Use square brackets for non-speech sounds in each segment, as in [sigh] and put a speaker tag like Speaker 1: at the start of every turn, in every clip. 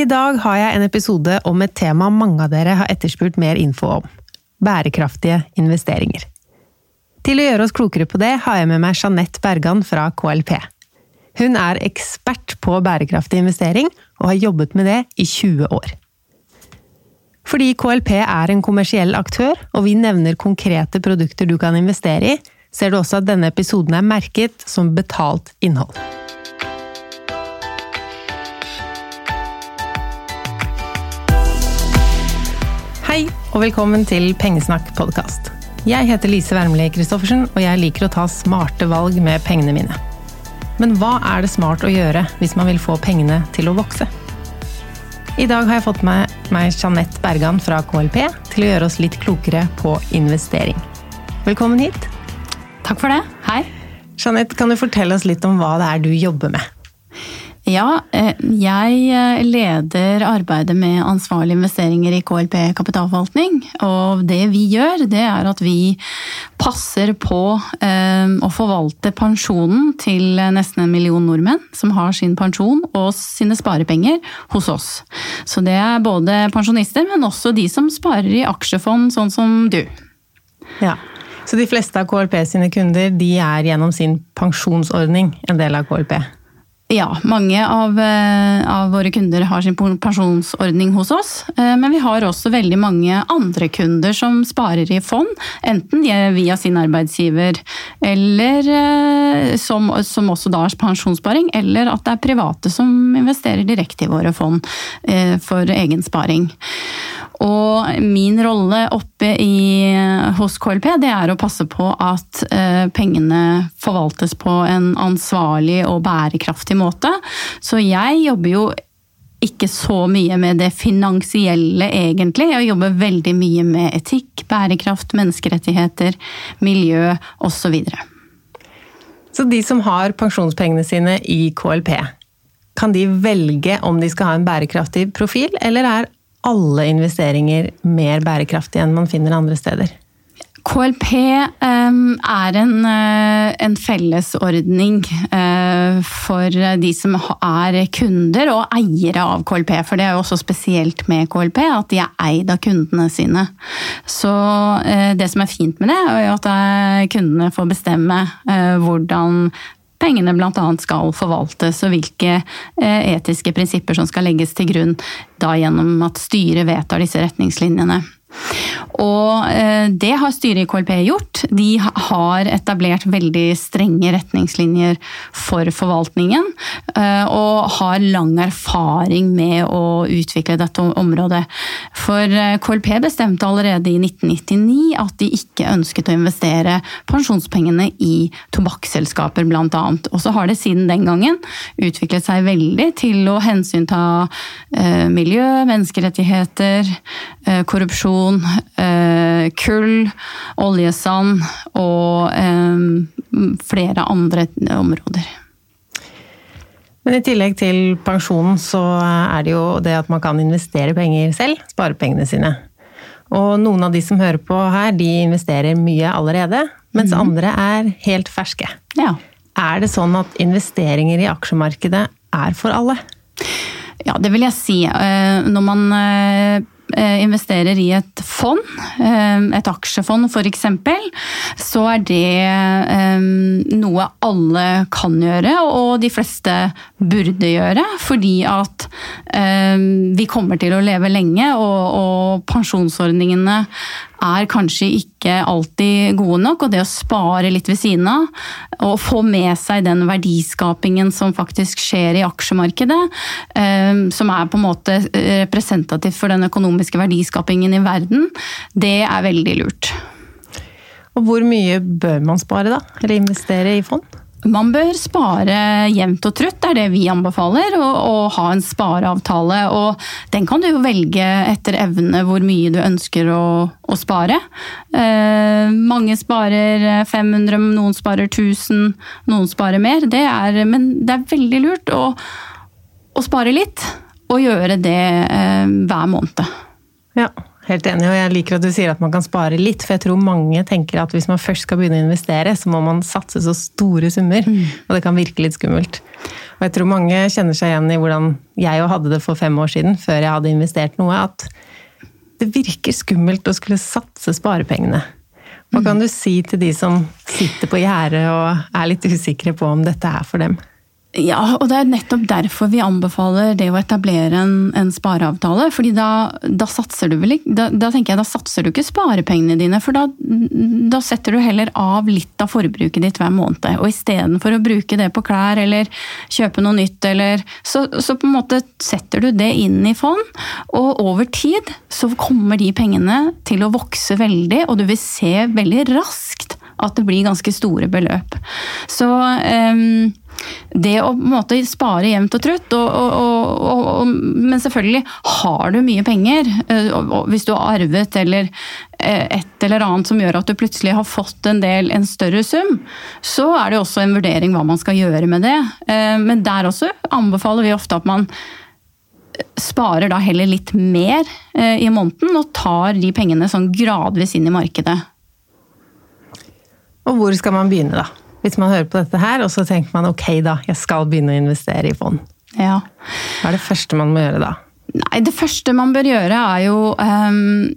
Speaker 1: I dag har jeg en episode om et tema mange av dere har etterspurt mer info om. Bærekraftige investeringer. Til å gjøre oss klokere på det, har jeg med meg Jeanette Bergan fra KLP. Hun er ekspert på bærekraftig investering, og har jobbet med det i 20 år. Fordi KLP er en kommersiell aktør, og vi nevner konkrete produkter du kan investere i, ser du også at denne episoden er merket som betalt innhold. Hei, og velkommen til Pengesnakk podkast. Jeg heter Lise Wermli Christoffersen, og jeg liker å ta smarte valg med pengene mine. Men hva er det smart å gjøre hvis man vil få pengene til å vokse? I dag har jeg fått med meg Jeanette Bergan fra KLP til å gjøre oss litt klokere på investering. Velkommen hit.
Speaker 2: Takk for det. Hei.
Speaker 1: Jeanette, kan du fortelle oss litt om hva det er du jobber med?
Speaker 2: Ja, eh, jeg eh, leder arbeidet med ansvarlige investeringer i KLP kapitalforvaltning. Og det vi gjør, det er at vi passer på eh, å forvalte pensjonen til nesten en million nordmenn som har sin pensjon og sine sparepenger hos oss. Så det er både pensjonister, men også de som sparer i aksjefond, sånn som du.
Speaker 1: Ja, Så de fleste av KLP sine kunder de er gjennom sin pensjonsordning en del av KLP?
Speaker 2: Ja, mange av, eh, av, våre kunder har sin pensjonsordning hos oss. Eh, men vi har også veldig mange andre kunder som sparer i fond. Enten via sin arbeidsgiver, eller eh, som, som også da har pensjonssparing. Eller at det er private som investerer direkte i våre fond for egen sparing. Og min rolle oppe i, hos KLP det er å passe på at pengene forvaltes på en ansvarlig og bærekraftig måte. Så jeg jobber jo ikke så mye med det finansielle, egentlig. Jeg jobber veldig mye med etikk, bærekraft, menneskerettigheter, miljø osv. Så,
Speaker 1: så de som har pensjonspengene sine i KLP, kan de velge om de skal ha en bærekraftig profil, eller er alle investeringer mer bærekraftige enn man finner andre steder?
Speaker 2: KLP um, er en, uh, en fellesordning uh, for de som er kunder og eiere av KLP. For det er jo også spesielt med KLP at de er eid av kundene sine. Så det som er fint med det, er jo at kundene får bestemme hvordan pengene bl.a. skal forvaltes, og hvilke eh, etiske prinsipper som skal legges til grunn da gjennom at styret vedtar disse retningslinjene. Og eh, det har styret i KLP gjort. De har etablert veldig strenge retningslinjer for forvaltningen. Eh, og har lang erfaring med å utvikle dette området. For eh, KLP bestemte allerede i 1999 at de ikke ønsket å investere pensjonspengene i tobakksselskaper bl.a. Og så har det siden den gangen utviklet seg veldig til å hensynta miljø, menneskerettigheter, korrupsjon Eh, kull, oljesand og eh, flere andre områder.
Speaker 1: Men i tillegg til pensjonen, så er det jo det at man kan investere penger selv. Spare pengene sine. Og noen av de som hører på her, de investerer mye allerede. Mens mm. andre er helt ferske.
Speaker 2: Ja.
Speaker 1: Er det sånn at investeringer i aksjemarkedet er for alle?
Speaker 2: Ja, det vil jeg si. Eh, når man investerer i et fond, eh, et aksjefond f.eks., så er det eh, noe alle kan gjøre, og de fleste burde gjøre. Fordi at vi kommer til å leve lenge, og pensjonsordningene er kanskje ikke alltid gode nok. Og det å spare litt ved siden av, og få med seg den verdiskapingen som faktisk skjer i aksjemarkedet, eh, som er på en måte representativt for den økonomiske verdiskapingen i verden, det er veldig lurt.
Speaker 1: Og hvor mye bør man spare, da? Eller investere i fond?
Speaker 2: Man bør spare jevnt og trutt, det er det vi anbefaler. å ha en spareavtale. Og den kan du jo velge etter evne hvor mye du ønsker å, å spare. Eh, mange sparer 500, noen sparer 1000, noen sparer mer. Det er, men det er veldig lurt å, å spare litt, og gjøre det eh, hver måned.
Speaker 1: Ja, helt enig, og jeg liker at du sier at man kan spare litt. For jeg tror mange tenker at hvis man først skal begynne å investere, så må man satse så store summer. Mm. Og det kan virke litt skummelt. Og jeg tror mange kjenner seg igjen i hvordan jeg jo hadde det for fem år siden, før jeg hadde investert noe, at det virker skummelt å skulle satse sparepengene. Hva kan du si til de som sitter på gjerdet og er litt usikre på om dette er for dem?
Speaker 2: Ja, og det er nettopp derfor vi anbefaler det å etablere en, en spareavtale. fordi da, da, satser du vel ikke da, da, tenker jeg, da satser du ikke sparepengene dine, for da, da, setter du heller av litt av forbruket ditt hver måned. Og istedenfor å bruke det på klær eller kjøpe noe nytt, eller, så, så, på en måte setter du det inn i fond. Og over tid så kommer de pengene til å vokse veldig, og du vil se veldig raskt at det blir ganske store beløp. Så um, det å på en måte spare jevnt og trutt og, og, og, Men selvfølgelig, har du mye penger, eh, hvis du har arvet eller eh, et eller annet som gjør at du plutselig har fått en del, en større sum, så er det også en vurdering hva man skal gjøre med det. Eh, men der også anbefaler vi ofte at man sparer da heller litt mer i måneden og tar de pengene sånn gradvis inn i markedet.
Speaker 1: Og hvor skal man begynne, da? Hvis man hører på dette her, og så tenker man ok, da, jeg skal begynne å investere i fond.
Speaker 2: Ja.
Speaker 1: Hva er det første man må gjøre da?
Speaker 2: Nei, Det første man bør gjøre, er jo um,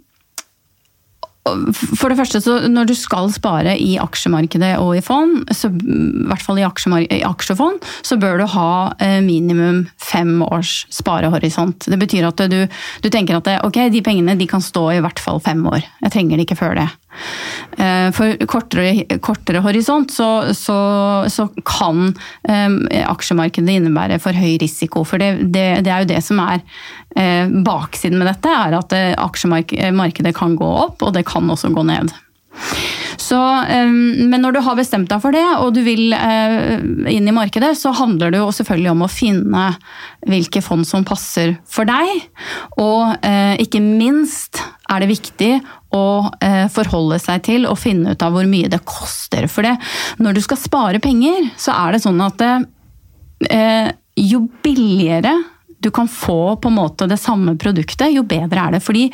Speaker 2: for det første, så Når du skal spare i aksjemarkedet og i fond, så, i hvert fall i, i aksjefond, så bør du ha eh, minimum fem års sparehorisont. Det betyr at du, du tenker at ok, de pengene de kan stå i hvert fall fem år. Jeg trenger det ikke før det. Eh, for kortere, kortere horisont så, så, så kan um, aksjemarkedet innebære for høy risiko. For det, det, det, er jo det som er baksiden med dette, er at aksjemarkedet kan gå opp, og det kan også gå ned. Så, men når du har bestemt deg for det, og du vil inn i markedet, så handler det jo selvfølgelig om å finne hvilke fond som passer for deg. Og ikke minst er det viktig å eh, forholde seg til og finne ut av hvor mye det koster. For det, når du skal spare penger, så er det sånn at eh, jo billigere du kan få på en måte det samme produktet, jo bedre er det. Fordi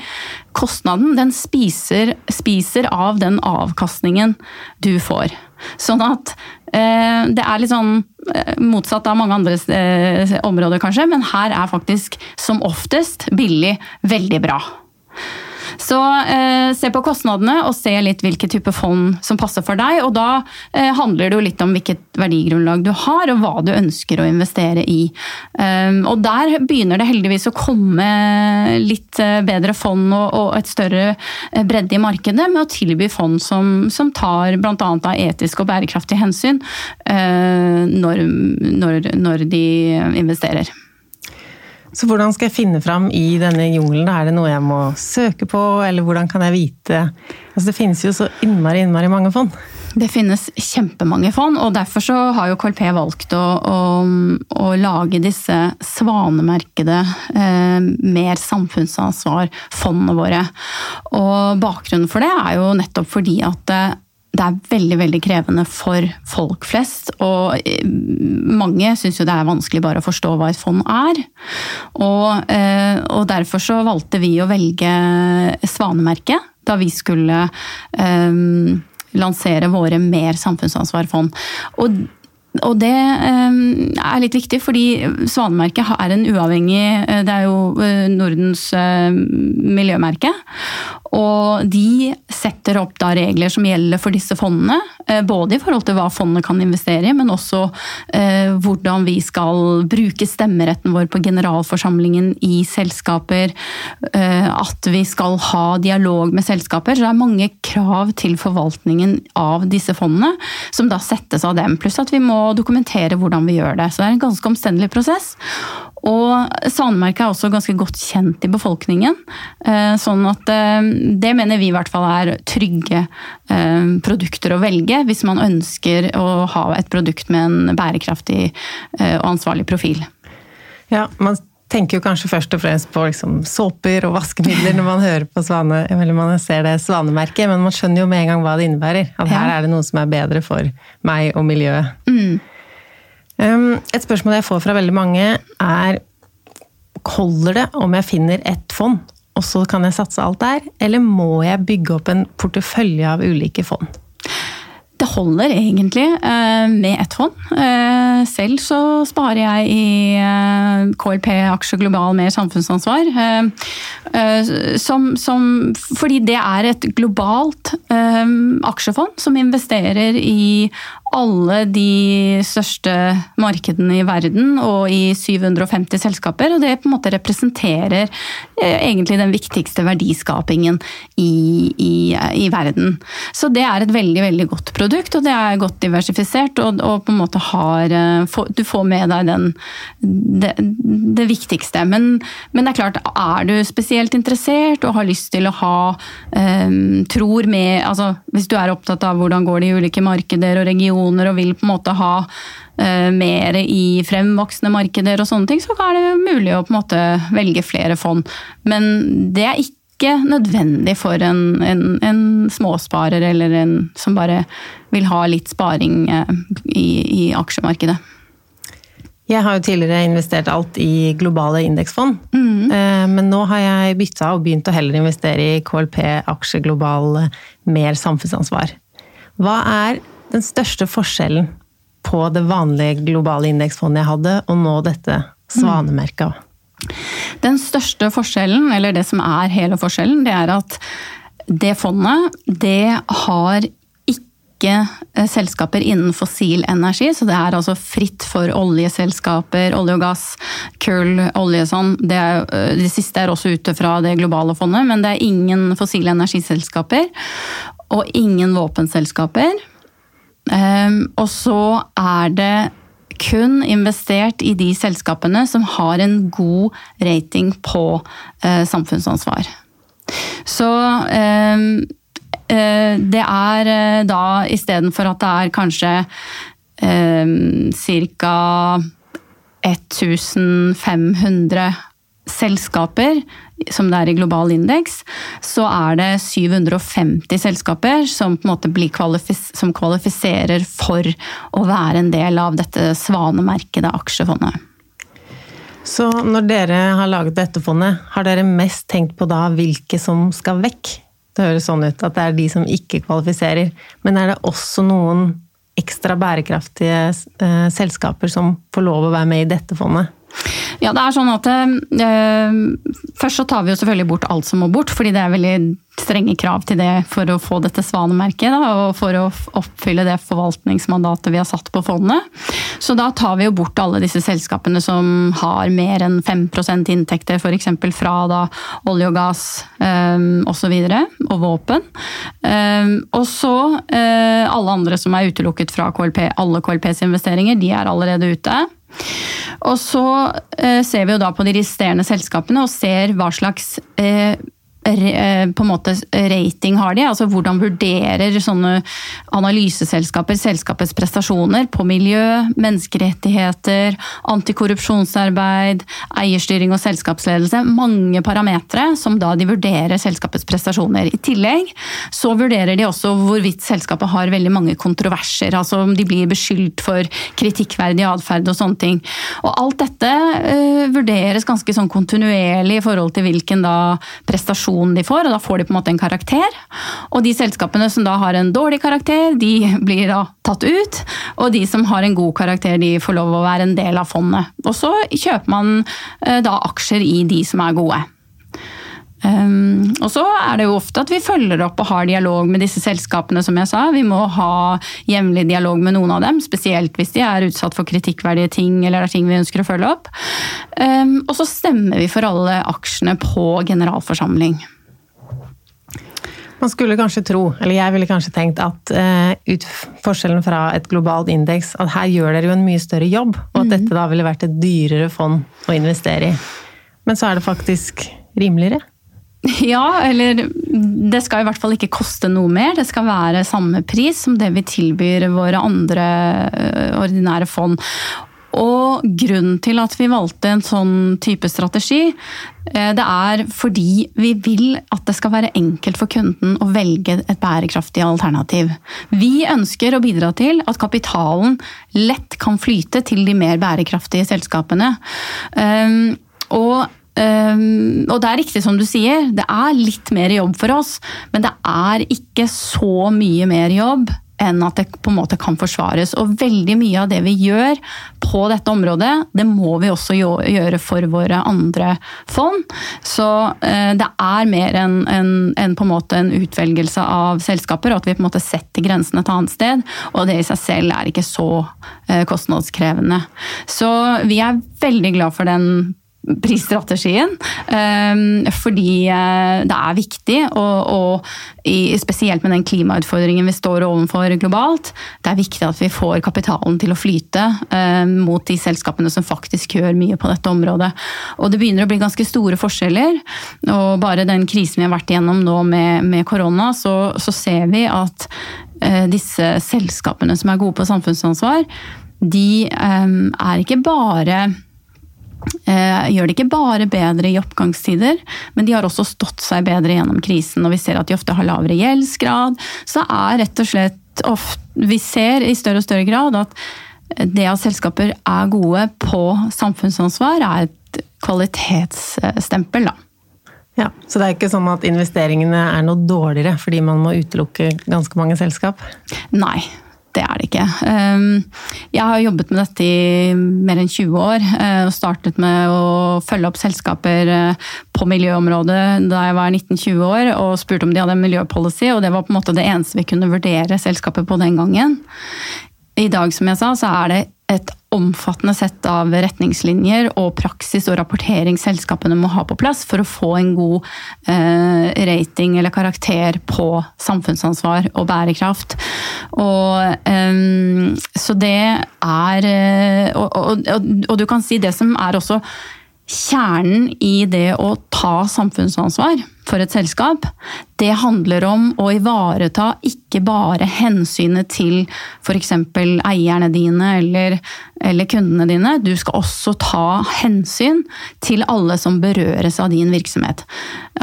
Speaker 2: kostnaden den spiser, spiser av den avkastningen du får. Sånn at eh, det er litt sånn eh, motsatt av mange andre eh, områder, kanskje, men her er faktisk som oftest billig veldig bra. Så eh, se på kostnadene og se litt hvilke type fond som passer for deg. Og da eh, handler det jo litt om hvilket verdigrunnlag du har og hva du ønsker å investere i. Um, og der begynner det heldigvis å komme litt eh, bedre fond og, og et større eh, bredde i markedet med å tilby fond som, som tar bl.a. av etisk og bærekraftig hensyn uh, når, når, når de investerer.
Speaker 1: Så hvordan skal jeg finne fram i denne jungelen? Er det noe jeg må søke på, eller hvordan kan jeg vite Altså Det finnes jo så innmari, innmari mange fond.
Speaker 2: Det finnes kjempemange fond, og derfor så har jo KLP valgt å, å, å lage disse svanemerkede, eh, mer samfunnsansvar-fondene våre. Og bakgrunnen for det er jo nettopp fordi at eh, det er veldig veldig krevende for folk flest. Og eh, mange syns jo det er vanskelig bare å forstå hva et fond er. Og, eh, og derfor så valgte vi å velge Svanemerket da vi skulle um, lansere våre mer samfunnsansvarfond. Og og det er litt viktig, fordi Svanemerket er en uavhengig Det er jo Nordens miljømerke. Og de setter opp da regler som gjelder for disse fondene. Eh, både i forhold til hva fondet kan investere i, men også eh, hvordan vi skal bruke stemmeretten vår på generalforsamlingen i selskaper. Eh, at vi skal ha dialog med selskaper. Så det er mange krav til forvaltningen av disse fondene som da settes av dem. Pluss at vi må dokumentere hvordan vi gjør det. Så det er en ganske omstendelig prosess. Og Svanemerket er også ganske godt kjent i befolkningen. Eh, sånn at eh, det mener vi i hvert fall er trygge eh, produkter å velge hvis man ønsker å ha et produkt med en bærekraftig og ansvarlig profil.
Speaker 1: Ja, man tenker jo kanskje først og fremst på liksom såper og vaskemidler når man hører på svane, eller man ser det svanemerket, men man skjønner jo med en gang hva det innebærer. At her er det noe som er bedre for meg og miljøet. Mm. Et spørsmål jeg får fra veldig mange er Holder det om jeg finner ett fond, og så kan jeg satse alt der? Eller må jeg bygge opp en portefølje av ulike fond?
Speaker 2: Det holder egentlig eh, med ett fond. Eh, selv så sparer jeg i eh, KLP Aksje Global mer samfunnsansvar. Som, som, fordi det er et globalt aksjefond som investerer i alle de største markedene i verden og i 750 selskaper. Og det på en måte representerer eh, egentlig den viktigste verdiskapingen i, i, i, verden. Så det er et veldig veldig godt produkt, og det er godt diversifisert. Og, og på en måte har eh, Du får med deg den, det, det viktigste. Men, men, det er klart, er du spesielt interessert og har lyst til å ha um, tror med altså Hvis du er opptatt av hvordan går det i ulike markeder og regioner regioner og vil på en måte ha uh, mer i fremvoksende markeder og sånne ting, så er det mulig å på en måte velge flere fond. Men det er ikke nødvendig for en, en, en småsparer eller en som bare vil ha litt sparing uh, i, i aksjemarkedet.
Speaker 1: Jeg har jo tidligere investert alt i globale indeksfond, mm. men nå har jeg bytta og begynt å heller investere i KLP aksjeglobal mer samfunnsansvar. Hva er den største forskjellen på det vanlige globale indeksfondet jeg hadde, og nå dette svanemerka?
Speaker 2: Den største forskjellen, eller det som er hele forskjellen, det er at det fondet, det har ikke eh, selskaper innen fossil energi. Så det er altså fritt for oljeselskaper, olje og gass, kull, olje sånn. Det, eh, det siste er også ute fra det globale fondet, men det er ingen fossile energiselskaper. Og ingen våpenselskaper. Ehm, og så er det kun investert i de selskapene som har en god rating på eh, samfunnsansvar. Så ehm, eh, det er eh, da istedenfor at det er kanskje ca. 1500 selskaper som det er i global indeks, så er det 750 selskaper som kvalifis som kvalifiserer for å være en del av dette svanemerkede aksjefondet.
Speaker 1: Så når dere har laget dette fondet, har dere mest tenkt på da hvilke som skal vekk? Det høres sånn ut at det er de som ikke kvalifiserer. Men er det også noen ekstra bærekraftige eh, selskaper som får lov å være med i dette fondet?
Speaker 2: Ja, det er sånn at øh, Først så tar vi jo selvfølgelig bort alt som må bort, fordi det er veldig strenge krav til det for å få dette svanemerket. Da, og for å oppfylle det forvaltningsmandatet vi har satt på fondet. Så da tar vi jo bort alle disse selskapene som har mer enn 5% inntekter, f.eks. fra da, olje og gass øh, osv. Og, og våpen. Eh, og så øh, alle andre som er utelukket fra KLP. Alle KLPs investeringer, de er allerede ute. Og så eh, ser vi jo da på de resterende selskapene og ser hva slags eh, på en måte rating har de? altså Hvordan vurderer sånne analyseselskaper selskapets prestasjoner på miljø, menneskerettigheter, antikorrupsjonsarbeid, eierstyring og selskapsledelse? Mange parametere som da de vurderer selskapets prestasjoner. I tillegg så vurderer de også hvorvidt selskapet har veldig mange kontroverser. altså Om de blir beskyldt for kritikkverdig atferd og sånne ting. Og alt dette uh, vurderes ganske sånn kontinuerlig i forhold til hvilken da prestasjon prestasjonen de får, og da får de på en måte en karakter. Og de selskapene som da har en dårlig karakter, de [laughs] blir da tatt ut. Og de som har en god karakter, de får lov å være en del av fondet. Og så kjøper man eh, da aksjer i de som er gode. Um, og så er det jo ofte at vi følger opp og har dialog med disse selskapene, som jeg sa. Vi må ha jevnlig dialog med noen av dem, spesielt hvis de er utsatt for kritikkverdige ting eller det er ting vi ønsker å følge opp. Um, og så stemmer vi for alle aksjene på generalforsamling.
Speaker 1: Man skulle kanskje tro, eller jeg ville kanskje tenkt at uh, ut forskjellen fra et globalt indeks, at her gjør dere jo en mye større jobb, og at mm. dette da ville vært et dyrere fond å investere i. Men så er det faktisk rimeligere. [laughs]
Speaker 2: Ja, eller det skal i hvert fall ikke koste noe mer. Det skal være samme pris som det vi tilbyr våre andre øh, ordinære fond. Og grunnen til at vi valgte en sånn type strategi, øh, det er fordi vi vil at det skal være enkelt for kunden å velge et bærekraftig alternativ. Vi ønsker å bidra til at kapitalen lett kan flyte til de mer bærekraftige selskapene. Og Um, og det er riktig som du sier, det er litt mer jobb for oss, men det er ikke så mye mer jobb enn at det på en måte kan forsvares. Og veldig mye av det vi gjør på dette området, det må vi også gjøre for våre andre fond. Så uh, det er mer enn en, en, på en måte en utvelgelse av selskaper, og at vi på en måte setter grensene et annet sted. Og det i seg selv er ikke så uh, kostnadskrevende. Så vi er veldig glad for den prisstrategien. Ehm, fordi eh, det er viktig, og, og, spesielt med den klimautfordringen vi står overfor globalt, det er viktig at vi får kapitalen til å flyte ehm, mot de selskapene som faktisk gjør mye på dette området. Og det begynner å bli ganske store forskjeller. Og bare den krisen vi har vært igjennom nå med, med korona, så, så, ser vi at uh, disse selskapene som er gode på samfunnsansvar, de um, er ikke bare Eh, gjør det ikke bare bedre i oppgangstider, men de har også stått seg bedre gjennom krisen. Og vi ser at de ofte har lavere gjeldsgrad. Så er rett og slett ofte, Vi ser i større og større grad at det at selskaper er gode på samfunnsansvar, er et kvalitetsstempel, da.
Speaker 1: Ja, Så det er ikke sånn at investeringene er noe dårligere fordi man må utelukke ganske mange selskap?
Speaker 2: Nei, det er det ikke. Ehm, jeg har jobbet med dette i mer enn 20 år. Eh, og startet med å følge opp selskaper eh, på miljøområdet da jeg var 19-20 år og spurte om de hadde en miljøpolicy, og det var på en måte det eneste vi kunne vurdere selskapet på den gangen. I dag, som jeg sa, så er det et omfattende sett av retningslinjer og praksis og rapportering selskapene må ha på plass for å få en god eh, rating eller karakter på samfunnsansvar og bærekraft. Og, eh, så det er eh, og, og, og, du kan si det som er også kjernen i det å ta samfunnsansvar for et selskap, det handler om å ivareta ikke bare hensynet til f.eks. eierne dine eller, eller, kundene dine, du skal også ta hensyn til alle som berøres av din virksomhet.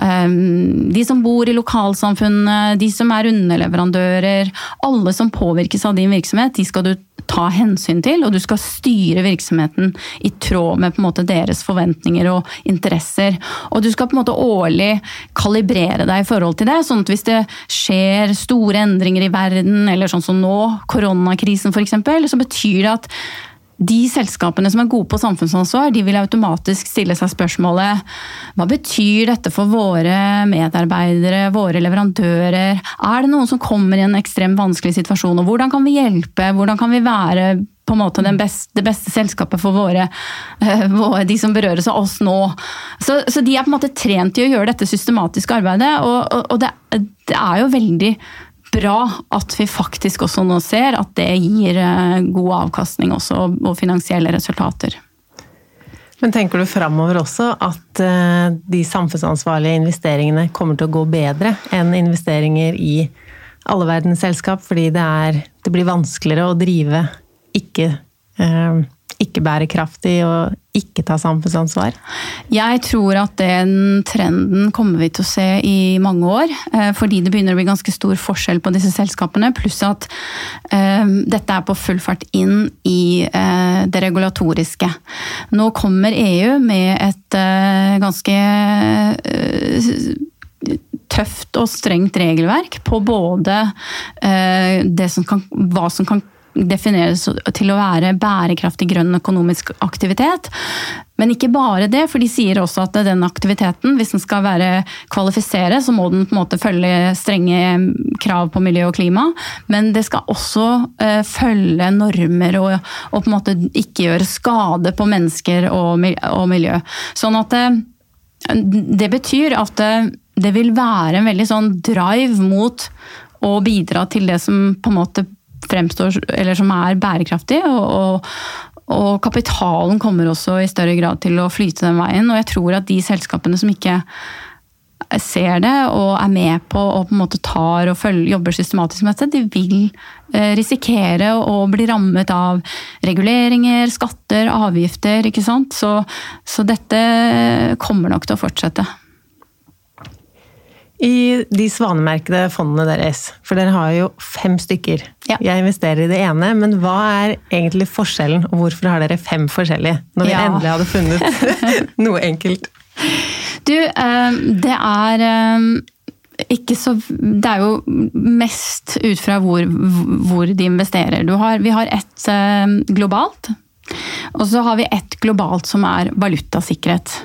Speaker 2: Ehm, de som bor i lokalsamfunnet, de som er underleverandører, alle som påvirkes av din virksomhet, de skal du ta hensyn til, og du skal styre virksomheten i tråd med på en måte deres forventninger og interesser. Og du skal på en måte årlig kalibrere deg i forhold til det, sånn at hvis det skjer store endringer i verden, eller sånn som nå, koronakrisen f.eks., så betyr det at de selskapene som er gode på samfunnsansvar, de vil automatisk stille seg spørsmålet hva betyr dette for våre medarbeidere, våre leverandører? Er det noen som kommer i en ekstremt vanskelig situasjon, og hvordan kan vi hjelpe? Hvordan kan vi være på en måte beste, det beste selskapet for våre, uh, de som berøres av oss nå. Så, så, de er på en måte trent i å gjøre dette systematiske arbeidet, og, og, og det, det, er jo veldig bra at vi faktisk også nå ser at det gir uh, god avkastning også, og finansielle resultater.
Speaker 1: Men tenker du framover også at uh, de samfunnsansvarlige investeringene kommer til å gå bedre enn investeringer i alle verdens selskap, fordi det, er, det blir vanskeligere å drive ikke, eh, ikke bærekraftig og ikke ta samfunnsansvar?
Speaker 2: Jeg tror at den trenden kommer vi til å se i mange år. Eh, fordi det begynner å bli ganske stor forskjell på disse selskapene. Pluss at uh, dette er på full fart inn i det regulatoriske. Nå kommer EU med et ganske tøft og strengt regelverk på både som kan, hva som kan defineres til å være bærekraftig grønn økonomisk aktivitet. Men ikke bare det, for de sier også at den aktiviteten, hvis den skal være kvalifisere, så må den på en måte følge strenge krav på miljø og klima. Men det skal også uh, følge normer og, og, på en måte ikke gjøre skade på mennesker og, og miljø. Sånn at uh, det betyr at uh, det vil være en veldig sånn drive mot å bidra til det som på en måte fremstår, eller som er bærekraftig. og, og og kapitalen kommer også i større grad til å flyte den veien. Og jeg tror at de selskapene som ikke ser det og er med på og på en måte tar og følger, jobber systematisk med dette, de vil eh, risikere å bli rammet av reguleringer, skatter, avgifter. ikke sant? Så, så dette kommer nok til å fortsette.
Speaker 1: I de svanemerkede fondene deres, for dere har jo fem stykker. Ja. Jeg investerer i det ene, men hva er egentlig forskjellen, og hvorfor har dere fem forskjellige? Når vi ja. endelig hadde funnet [laughs] noe enkelt.
Speaker 2: Du, eh, det er eh, ikke så Det er jo mest ut fra hvor, hvor de investerer. Har, vi har ett eh, globalt, og så har vi ett globalt som er valutasikkerhet.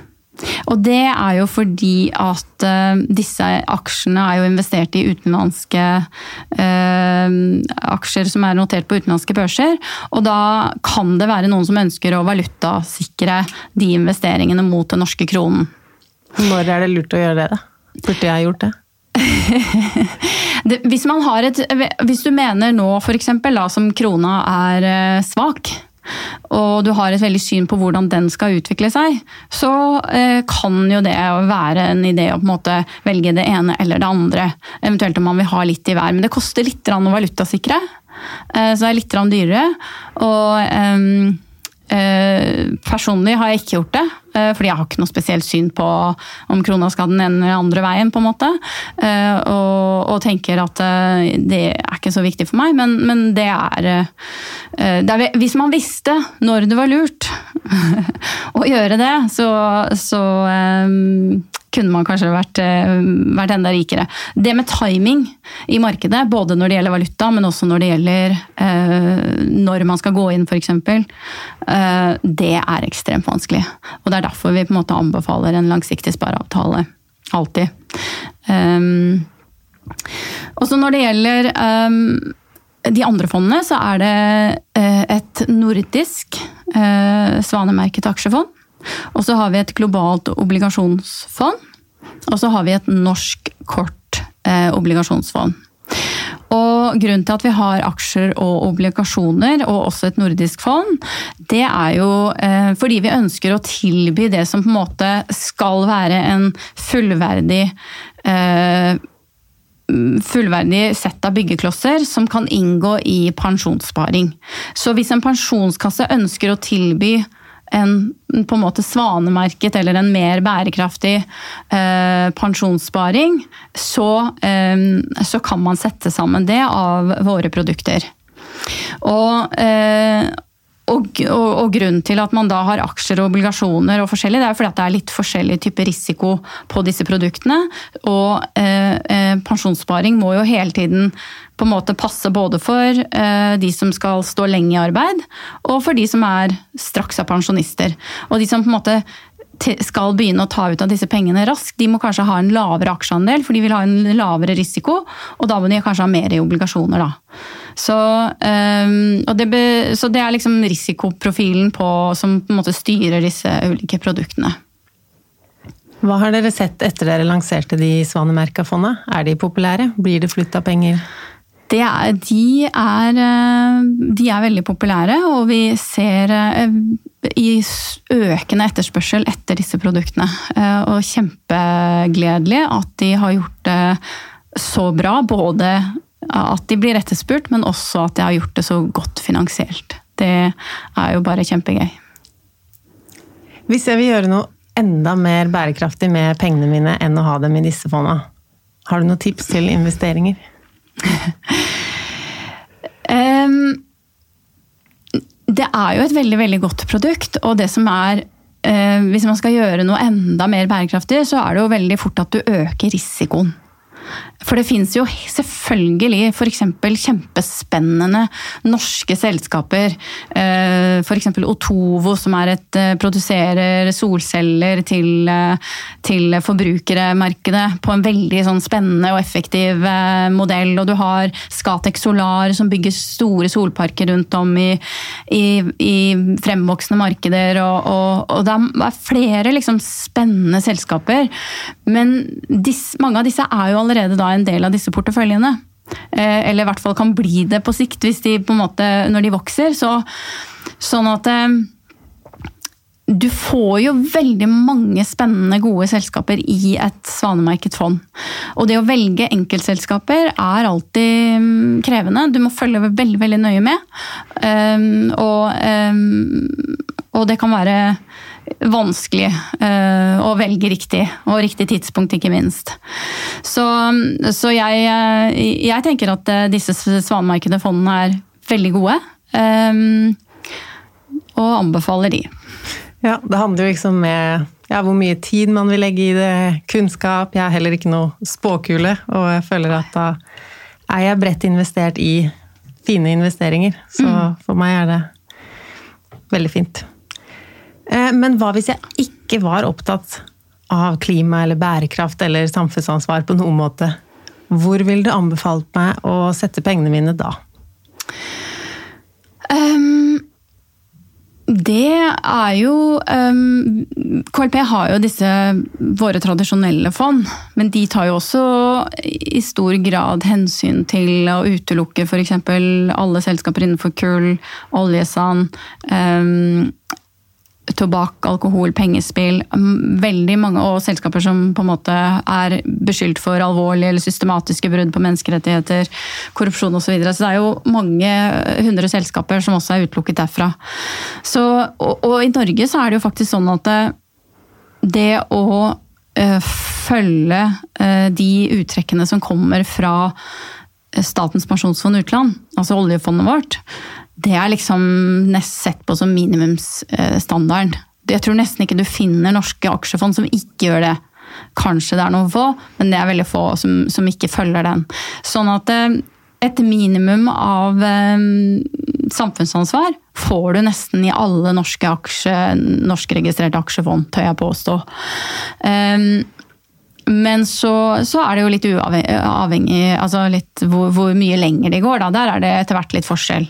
Speaker 2: Og det er jo fordi at uh, disse aksjene er jo investert i utenlandske uh, aksjer som er notert på utenlandske børser. Og da kan det være noen som ønsker å valutasikre de investeringene mot den norske kronen.
Speaker 1: Når er det lurt å gjøre det, da? Burde jeg gjort det? [laughs]
Speaker 2: det hvis, et, hvis, du mener nå f.eks. som krona er uh, svak, og du har et veldig syn på hvordan den skal utvikle seg, så eh, kan jo det være en idé å på en måte velge det ene eller det andre. Eventuelt om man vil ha litt i hver. Men det koster litt å valutasikre, eh, så det er litt dyrere. Og eh, Eh, personlig har jeg ikke gjort det, fordi jeg har ikke noe spesielt syn på om krona skal den ene eller andre veien. på en måte, og, og tenker at det er ikke så viktig for meg, men, men det, er, det, er, Hvis man visste når det var lurt [laughs] å gjøre det, så, så kunne man kanskje vært, eh, vært, enda rikere. Det med timing i markedet, både når det gjelder valuta, men også når det gjelder eh, når man skal gå inn, f.eks., eh, det er ekstremt vanskelig. Og det er derfor vi på en måte anbefaler en langsiktig spareavtale. Alltid. Um, også når det gjelder um, de andre fondene, så er det uh, et nordisk uh, svanemerket aksjefond. Og så har vi et globalt obligasjonsfond. Og så har vi et norsk kort eh, obligasjonsfond. Og Grunnen til at vi har aksjer og obligasjoner, og også et nordisk fond, det er jo eh, fordi vi ønsker å tilby det som på en måte skal være en fullverdig eh, fullverdig sett av byggeklosser som kan inngå i pensjonssparing. Så hvis en pensjonskasse ønsker å tilby en på en måte svanemerket eller en mer bærekraftig eh, pensjonssparing, så, eh, så, kan man sette sammen det av våre produkter. Og, eh, og, og, og, grunnen til at man da har aksjer og obligasjoner og forskjellig, det er fordi at det er litt forskjellig type risiko på disse produktene. Og eh, eh, pensjonssparing må jo hele tiden på en måte passe både for eh, de som skal stå lenge i arbeid, og for de som er straks er pensjonister. Og de som på en måte skal begynne å ta ut av disse pengene raskt, de må kanskje ha en lavere aksjeandel, for de vil ha en lavere risiko, og da må de kanskje ha mer i obligasjoner, da. Så, um, det, be, så det, er liksom risikoprofilen på, som på en måte styrer disse ulike produktene.
Speaker 1: Hva har dere sett etter dere lanserte de svanemerka fonda? Er de populære? Blir det flytta penger?
Speaker 2: Er, de, er, eh, de, er, veldig populære, og vi ser eh, i økende etterspørsel etter disse produktene. Eh, og kjempegledelig at de har gjort det så bra. Både at de blir etterspurt, men også at de har gjort det så godt finansielt. Det er jo bare kjempegøy.
Speaker 1: Hvis jeg vil gjøre noe enda mer bærekraftig med pengene mine enn å ha dem i disse fonda, har du noen tips til investeringer? [laughs]
Speaker 2: um, det er jo et veldig, veldig godt produkt, og det som er uh, Hvis man skal gjøre noe enda mer bærekraftig, så er det jo veldig fort at du øker risikoen. For det finnes jo selvfølgelig f.eks. kjempespennende norske selskaper. Eh, f.eks. Otovo, som er et, eh, produserer solceller til, eh, til forbrukermarkedet på en veldig sånn spennende og effektiv modell. Og du har Scatec Solar, som bygger store solparker rundt om i, i, i fremvoksende markeder. Og, og, og, det er flere liksom, spennende selskaper. Men disse, mange av disse er jo allerede da en del av disse porteføljene. Eh, eller i hvert fall kan bli det på sikt, de på måte, når de vokser. Så, sånn at eh, du får jo veldig mange spennende, gode selskaper i et svanemerket fond. Og det å velge enkeltselskaper er alltid mm, krevende. Du må følge veldig, veldig nøye med. Um, og, og, det kan være vanskelig uh, å velge riktig, og riktig tidspunkt, ikke minst. Så, så jeg, jeg, tenker at eh, disse svanemarkedede fondene er veldig gode. Og anbefaler de.
Speaker 1: Ja, det handler jo liksom med ja, hvor mye tid man vil legge i det, kunnskap. Jeg er heller ikke noe spåkule, og jeg føler at da er jeg bredt investert i fine investeringer. Så mm. for meg er det veldig fint. Eh, men hva hvis jeg ikke var opptatt av klima eller bærekraft eller samfunnsansvar på noen måte? Hvor ville du anbefalt meg å sette pengene mine da?
Speaker 2: Um, det er jo um, KLP har jo disse våre tradisjonelle fond, men de tar jo også i stor grad hensyn til å utelukke f.eks. alle selskaper innenfor kull, oljesand, um, tobakk, alkohol, pengespill. Veldig mange og selskaper som på en måte er beskyldt for alvorlige eller systematiske brudd på menneskerettigheter, korrupsjon osv. Så, videre. så det er jo mange hundre selskaper som også er utelukket derfra. Så, og, og, i Norge så er det jo faktisk sånn at det, det å øh, følge øh, de uttrekkene som kommer fra Statens pensjonsfond utland, altså oljefondet vårt, det er liksom nest sett på som minimumsstandarden. Jeg tror nesten ikke du finner norske aksjefond som ikke gjør det. Kanskje det er noen få, men det er veldig få som, som ikke følger den. Sånn at eh, et minimum av um, samfunnsansvar får du nesten i alle norske aksje, norskregistrerte aksjefond, tør jeg påstå. Um, men så, så, er det jo litt uavhengig altså litt hvor, hvor, mye lenger de går. Da. Der er det etter hvert litt forskjell.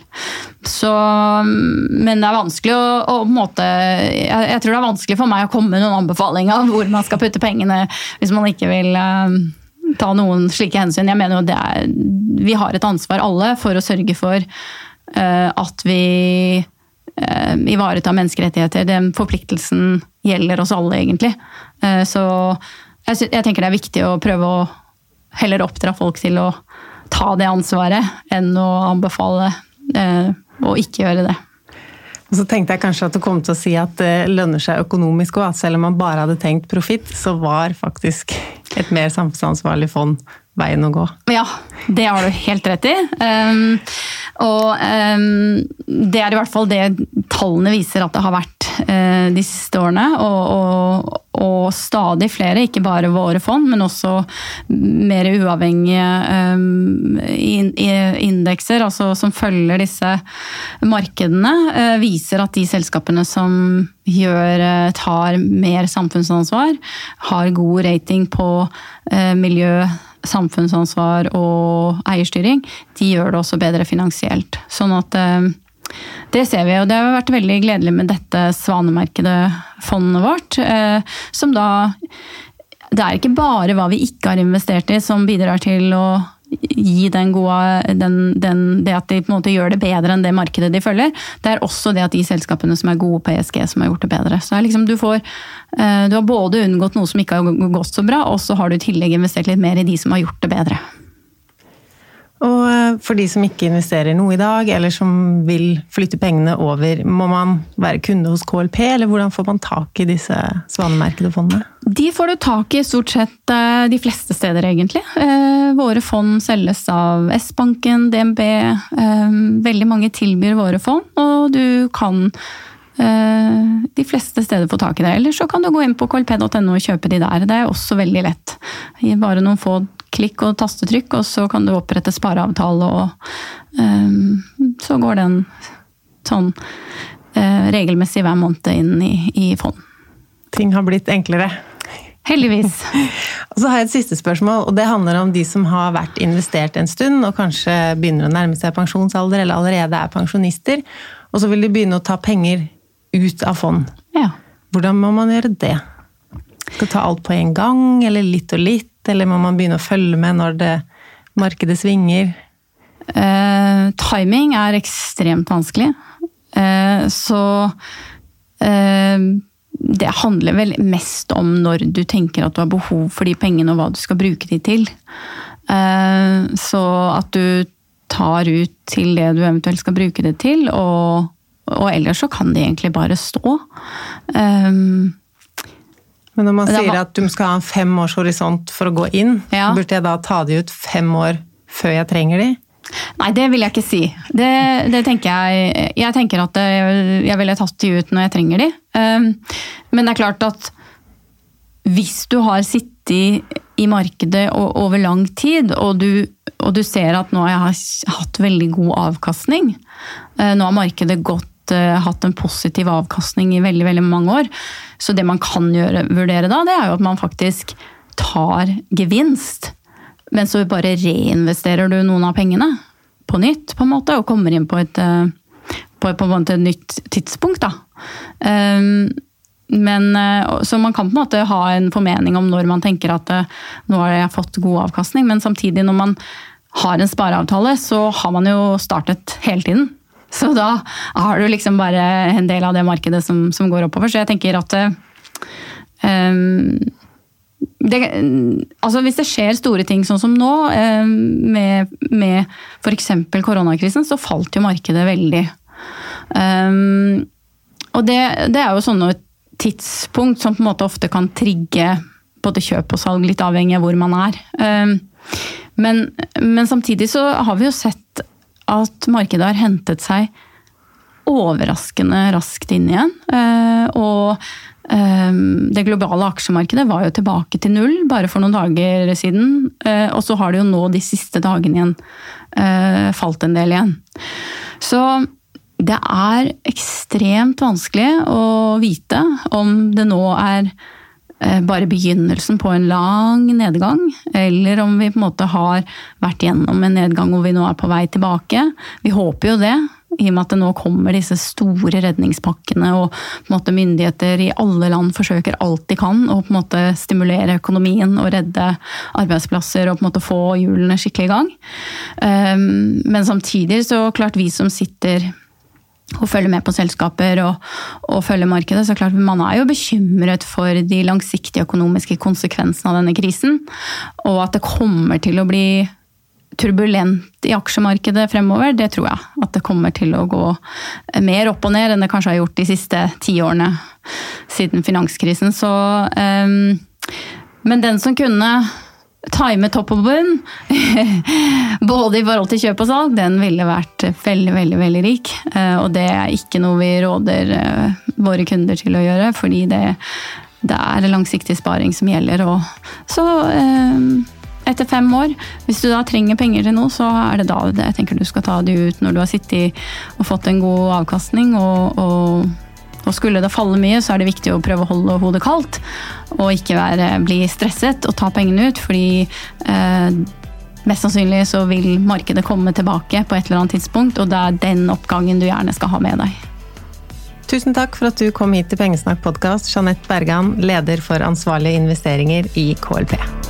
Speaker 2: Så, men det er vanskelig å, å måte, jeg, jeg, tror det er vanskelig for meg å komme med noen anbefaling av hvor man skal putte pengene hvis man ikke vil uh, ta noen slike hensyn. Jeg mener jo er, Vi har et ansvar alle for å sørge for uh, at vi uh, ivaretar menneskerettigheter. Den forpliktelsen gjelder oss alle, egentlig. så jeg, jeg, tenker det er viktig å prøve å heller oppdra folk til å ta det ansvaret, enn å anbefale eh, å ikke gjøre det.
Speaker 1: Og så tenkte jeg kanskje at du kom til å si at det lønner seg økonomisk òg, at selv om man bare hadde tenkt profitt, så var faktisk et mer samfunnsansvarlig fond veien å gå.
Speaker 2: Ja, det har du helt rett i. Um, og um, det er i hvert fall det tallene viser at det har vært de siste årene. Og, og, og, stadig flere, ikke bare våre fond, men også mer uavhengige um, indekser altså, som følger disse markedene, uh, viser at de selskapene som gjør, tar mer samfunnsansvar, har god rating på miljø samfunnsansvar og eierstyring, de gjør det også bedre finansielt. Sånn at eh, det ser vi, og det har vært veldig gledelig med dette svanemerkede fondet vårt. Eh, som da Det er ikke bare hva vi ikke har investert i som bidrar til å gi den gode, den, den, det at de på en måte gjør det bedre enn det markedet de følger. Det er også det at de selskapene som er gode på ESG, som har gjort det bedre. Så liksom, du, får, eh, du har både unngått noe som ikke har gått så bra, og så har du i tillegg investert litt mer i de som har gjort det bedre.
Speaker 1: Og eh, for de som ikke investerer noe i dag, eller som vil flytte pengene over, må man være kunde hos KLP, eller hvordan får man tak i disse svanemerkede fondene?
Speaker 2: De får du tak i stort sett eh, de fleste steder, egentlig. Eh, våre fond selges av S-banken, DNB. Veldig mange tilbyr våre fond, og du kan de fleste steder få tak i det. Eller så kan du gå inn på klp.no og kjøpe de der. Det er også veldig lett. Bare noen få klikk og tastetrykk, og så kan du opprette spareavtale, og um, så går den sånn uh, regelmessig hver måned inn i, i fond.
Speaker 1: Ting har blitt enklere.
Speaker 2: Heldigvis. [laughs]
Speaker 1: og så har jeg et siste spørsmål, og det handler om de som har vært investert en stund og kanskje begynner å nærme seg pensjonsalder eller allerede er pensjonister, og så vil de begynne å ta penger ut av fond.
Speaker 2: Ja.
Speaker 1: Hvordan må man gjøre det? Skal ta alt på en gang, eller litt og litt? Eller må man begynne å følge med når det markedet svinger?
Speaker 2: Eh, timing er ekstremt vanskelig. Eh, så eh, det handler vel mest om når du tenker at du har behov for de pengene, og hva du skal bruke de til. Eh, så at du tar ut til det du eventuelt skal bruke det til, og, og ellers så kan det egentlig bare stå. Um,
Speaker 1: men når man sier var... at du skal ha en fem års horisont for å gå inn, ja. burde jeg da ta de ut fem år før jeg trenger de?
Speaker 2: Nei, det vil jeg ikke si. Det, det tenker jeg Jeg tenker at jeg ville tatt de ut når jeg trenger de. Ehm, men det er klart at hvis du har sittet i markedet over lang tid, og du, og du ser at nå har jeg hatt veldig god avkastning, eh, nå har markedet gått, eh, hatt en positiv avkastning i veldig, veldig mange år, så det man kan gjøre, vurdere da, det er jo at man faktisk tar gevinst, men så bare reinvesterer du noen av pengene på nytt, på en måte, og kommer inn på et, eh, på, på et nytt tidspunkt. da. Um, men, eh, så man kan på en måte ha en formening om når man tenker at nå har jeg fått god avkastning, men samtidig når man har en spareavtale, så har man jo startet hele tiden. Så da har du liksom bare en del av det markedet som, som går oppover. Så jeg tenker at um, det, altså hvis det skjer store ting sånn som nå, um, med, med f.eks. koronakrisen, så falt jo markedet veldig. Um, og det, det, er jo sånne tidspunkt som på en måte ofte kan trigge både kjøp og salg, litt avhengig av hvor man er. Ehm, men, men samtidig så har vi jo sett at markedet har hentet seg overraskende raskt inn igjen. Eh, og ehm, det globale aksjemarkedet var jo tilbake til null bare for noen dager siden. Eh, og så har det jo nå de siste dagene igjen eh, falt en del igjen. Så det er ekstremt vanskelig å vite om det nå er eh, bare begynnelsen på en lang nedgang, eller om vi på en måte har vært gjennom en nedgang hvor vi nå er på vei tilbake. Vi håper jo det, i og med at det nå kommer disse store redningspakkene og på en måte myndigheter i alle land forsøker alt de kan å på en måte stimulere økonomien og redde arbeidsplasser og på en måte få hjulene skikkelig i gang. Ehm, men samtidig så klart vi som sitter og følger med på selskaper og, og følger markedet. Så klart Man er jo bekymret for de langsiktige økonomiske konsekvensene av denne krisen. Og at det kommer til å bli turbulent i aksjemarkedet fremover, det tror jeg. At det kommer til å gå mer opp og ned enn det kanskje har gjort de siste ti årene siden finanskrisen. Så um, Men den som kunne time topp og bunn, [laughs] både i forhold til kjøp og salg, den ville vært veldig, veldig veldig rik. Eh, og det er ikke noe vi råder eh, våre kunder til å gjøre, fordi det, det er langsiktig sparing som gjelder. Og så eh, etter fem år, hvis du da trenger penger til noe, så er det da jeg tenker du skal ta det ut når du har sittet og fått en god avkastning. og, og og skulle det falle mye, så er det viktig å prøve å holde hodet kaldt. Og ikke være, bli stresset og ta pengene ut, fordi eh, mest sannsynlig så vil markedet komme tilbake på et eller annet tidspunkt, og det er den oppgangen du gjerne skal ha med deg.
Speaker 1: Tusen takk for at du kom hit til Pengesnakk podkast, Jeanette Bergan, leder for ansvarlige investeringer i KLP.